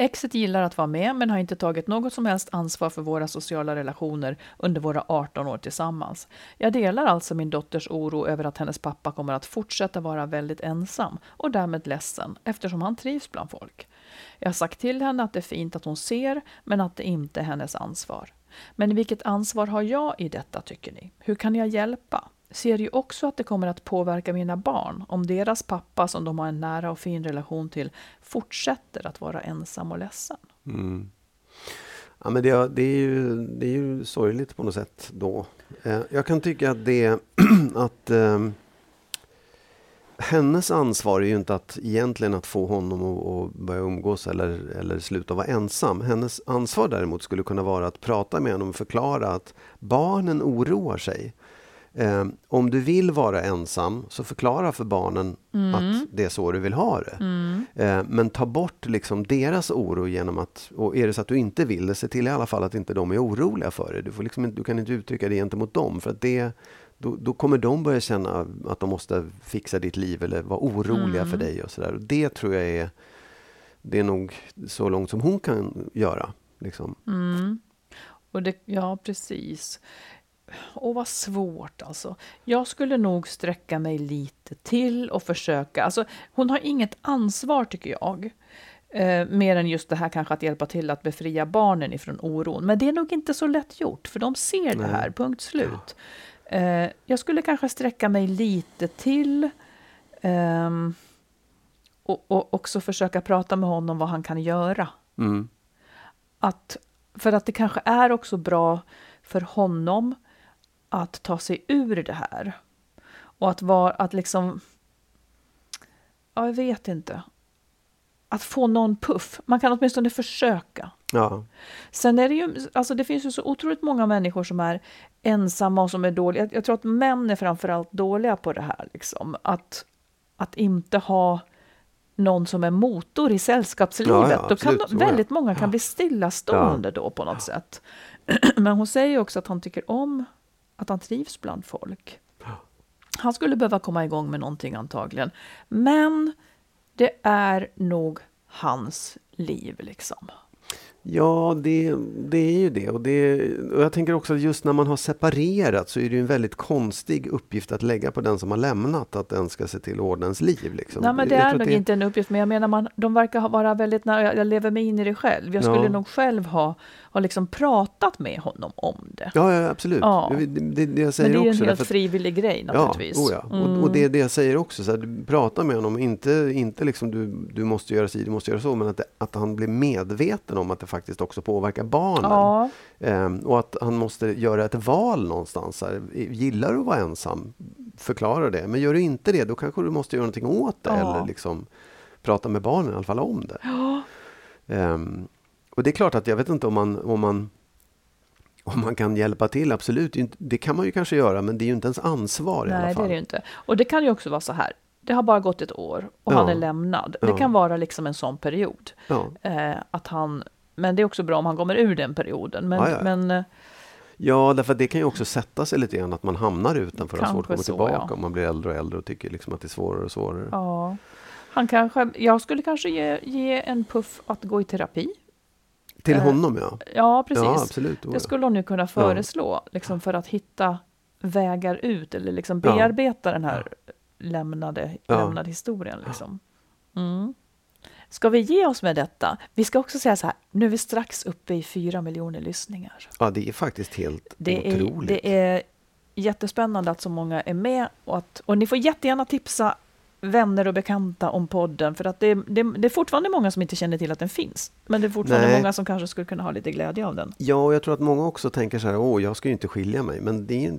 Exet gillar att vara med men har inte tagit något som helst ansvar för våra sociala relationer under våra 18 år tillsammans. Jag delar alltså min dotters oro över att hennes pappa kommer att fortsätta vara väldigt ensam och därmed ledsen eftersom han trivs bland folk. Jag har sagt till henne att det är fint att hon ser men att det inte är hennes ansvar. Men vilket ansvar har jag i detta tycker ni? Hur kan jag hjälpa? Ser ju också att det kommer att påverka mina barn om deras pappa som de har en nära och fin relation till fortsätter att vara ensam och ledsen. Mm. Ja, men det, det, är ju, det är ju sorgligt på något sätt då. Eh, jag kan tycka att det <clears throat> att eh, hennes ansvar är ju inte att egentligen att få honom att, att börja umgås eller, eller sluta vara ensam. Hennes ansvar däremot skulle kunna vara att prata med honom och förklara att barnen oroar sig. Eh, om du vill vara ensam så förklara för barnen att det är så du vill ha det. Eh, men ta bort liksom deras oro genom att, och är det så att du inte vill det, se till i alla fall att inte de är oroliga för det. Du, får liksom, du kan inte uttrycka det gentemot dem för att det, då, då kommer de börja känna att de måste fixa ditt liv eller vara oroliga för dig och sådär. Och Det tror jag är, det är nog så långt som hon kan göra. Liksom. Och det, ja, precis. Och vad svårt alltså. Jag skulle nog sträcka mig lite till och försöka. Alltså, hon har inget ansvar tycker jag. Eh, mer än just det här kanske att hjälpa till att befria barnen ifrån oron. Men det är nog inte så lätt gjort för de ser det här, punkt slut. Eh, jag skulle kanske sträcka mig lite till. ehm, och, och också försöka prata med honom vad han kan göra. Mm. Att, för att det kanske är också bra för honom att ta sig ur det här. Och att vara, att liksom, ja, jag vet inte. Att få någon puff. Man kan åtminstone försöka. Ja. Sen är det ju, alltså det finns ju så otroligt många människor som är ensamma och som är dåliga. Jag, jag tror att män är framförallt dåliga på det här. Liksom. Att, att inte ha någon som är motor i sällskapslivet. Ja, ja, då kan de, ja. väldigt många kan bli stillastående då på något sätt. <clears throat> Men hon säger också att han tycker om att han trivs bland folk. Han skulle behöva komma igång med någonting antagligen. Men det är nog hans liv liksom. Ja, det, det är ju det. Och, det. och jag tänker också att just när man har separerat så är det ju en väldigt konstig uppgift att lägga på den som har lämnat att den ska se till att ordna ens liv. Liksom. Nej, men det Jag är nog det- inte en uppgift, men jag menar man, de verkar vara väldigt nära, jag- jag lever mig in i det själv. Jag skulle Ja. nog själv ha, ha liksom pratat med honom om det. Ja, ja absolut. Ja. Det, det, det jag men säger det är ju en också. helt frivillig grej naturligtvis. Ja, oh ja. Mm. Och, och det är det jag säger också. Så här, du prata med honom, inte, inte liksom du, du måste göra si, du måste göra så, men att, det, att han blir medveten om att det faktiskt också påverkar barnen. Ja, Ehm, och att han måste göra ett val någonstans. Här. Gillar du att vara ensam? förklarar det. Men gör du inte det, då kanske du måste göra någonting åt det. Eller liksom prata med barnen i alla fall om det. Ehm, och det är klart att jag vet inte om man, om man om man kan hjälpa till, absolut. Det kan man ju kanske göra, men det är ju inte ens ansvar i alla Nej, det fall. är det inte. Och det kan ju också vara så här. Det har bara gått ett år och Ja. han är lämnad. Det Ja. kan vara liksom en sån period. Ja. Eh, att han, men det är också bra om han kommer ur den perioden. Men, men eh, Ja, därför att det kan ju också sätta sig lite grann att man hamnar utanför och har svårt att komma tillbaka ja. om man blir äldre och äldre och tycker liksom att det är svårare och svårare. ja, han kanske, jag skulle kanske ge, ge en puff att gå i terapi. Till Eh, honom ja. Ja, precis. Ja, absolut. Oh, Det ja. skulle hon nu kunna föreslå, liksom för att hitta vägar ut eller liksom bearbeta den här lämnade, Ja. lämnade historien. Liksom. Mm. Ska vi ge oss med detta? Vi ska också säga så här, nu är vi strax uppe i fyra miljoner lyssningar. Ja, det är faktiskt helt Det är, otroligt. det är jättespännande att så många är med och, att, och ni får jättegärna tipsa vänner och bekanta om podden för att det, det, det är fortfarande många som inte känner till att den finns. Men det är fortfarande Nej. många som kanske skulle kunna ha lite glädje av den. Ja, och jag tror att många också tänker så här, åh, jag ska ju inte skilja mig. Men det är,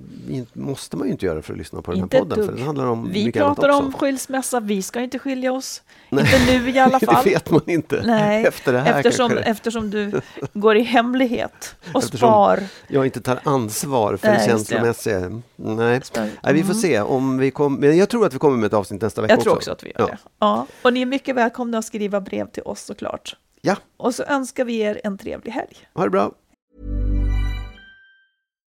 måste man ju inte göra för att lyssna på den Inte här ett podden. För den handlar om Vi pratar om skilsmässa, vi ska inte skilja oss. Nej. Inte nu i alla <laughs> fall. det vet man inte. Nej, <laughs> Efter det här eftersom, kanske eftersom du går i hemlighet och <laughs> Eftersom- spar. jag inte tar ansvar för Nej, det känslomässiga. Nej. Nej, vi får Mm. se om vi kommer. Men jag tror att vi kommer med ett avsnitt nästa vecka Jag tror också att vi gör Ja. det. Ja. Och ni är mycket välkomna att skriva brev till oss såklart. Ja, Och så önskar vi er en trevlig helg. ha det bra.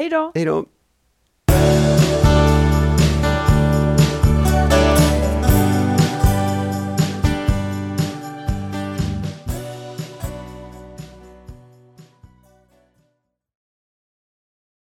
Hej då! Hej då!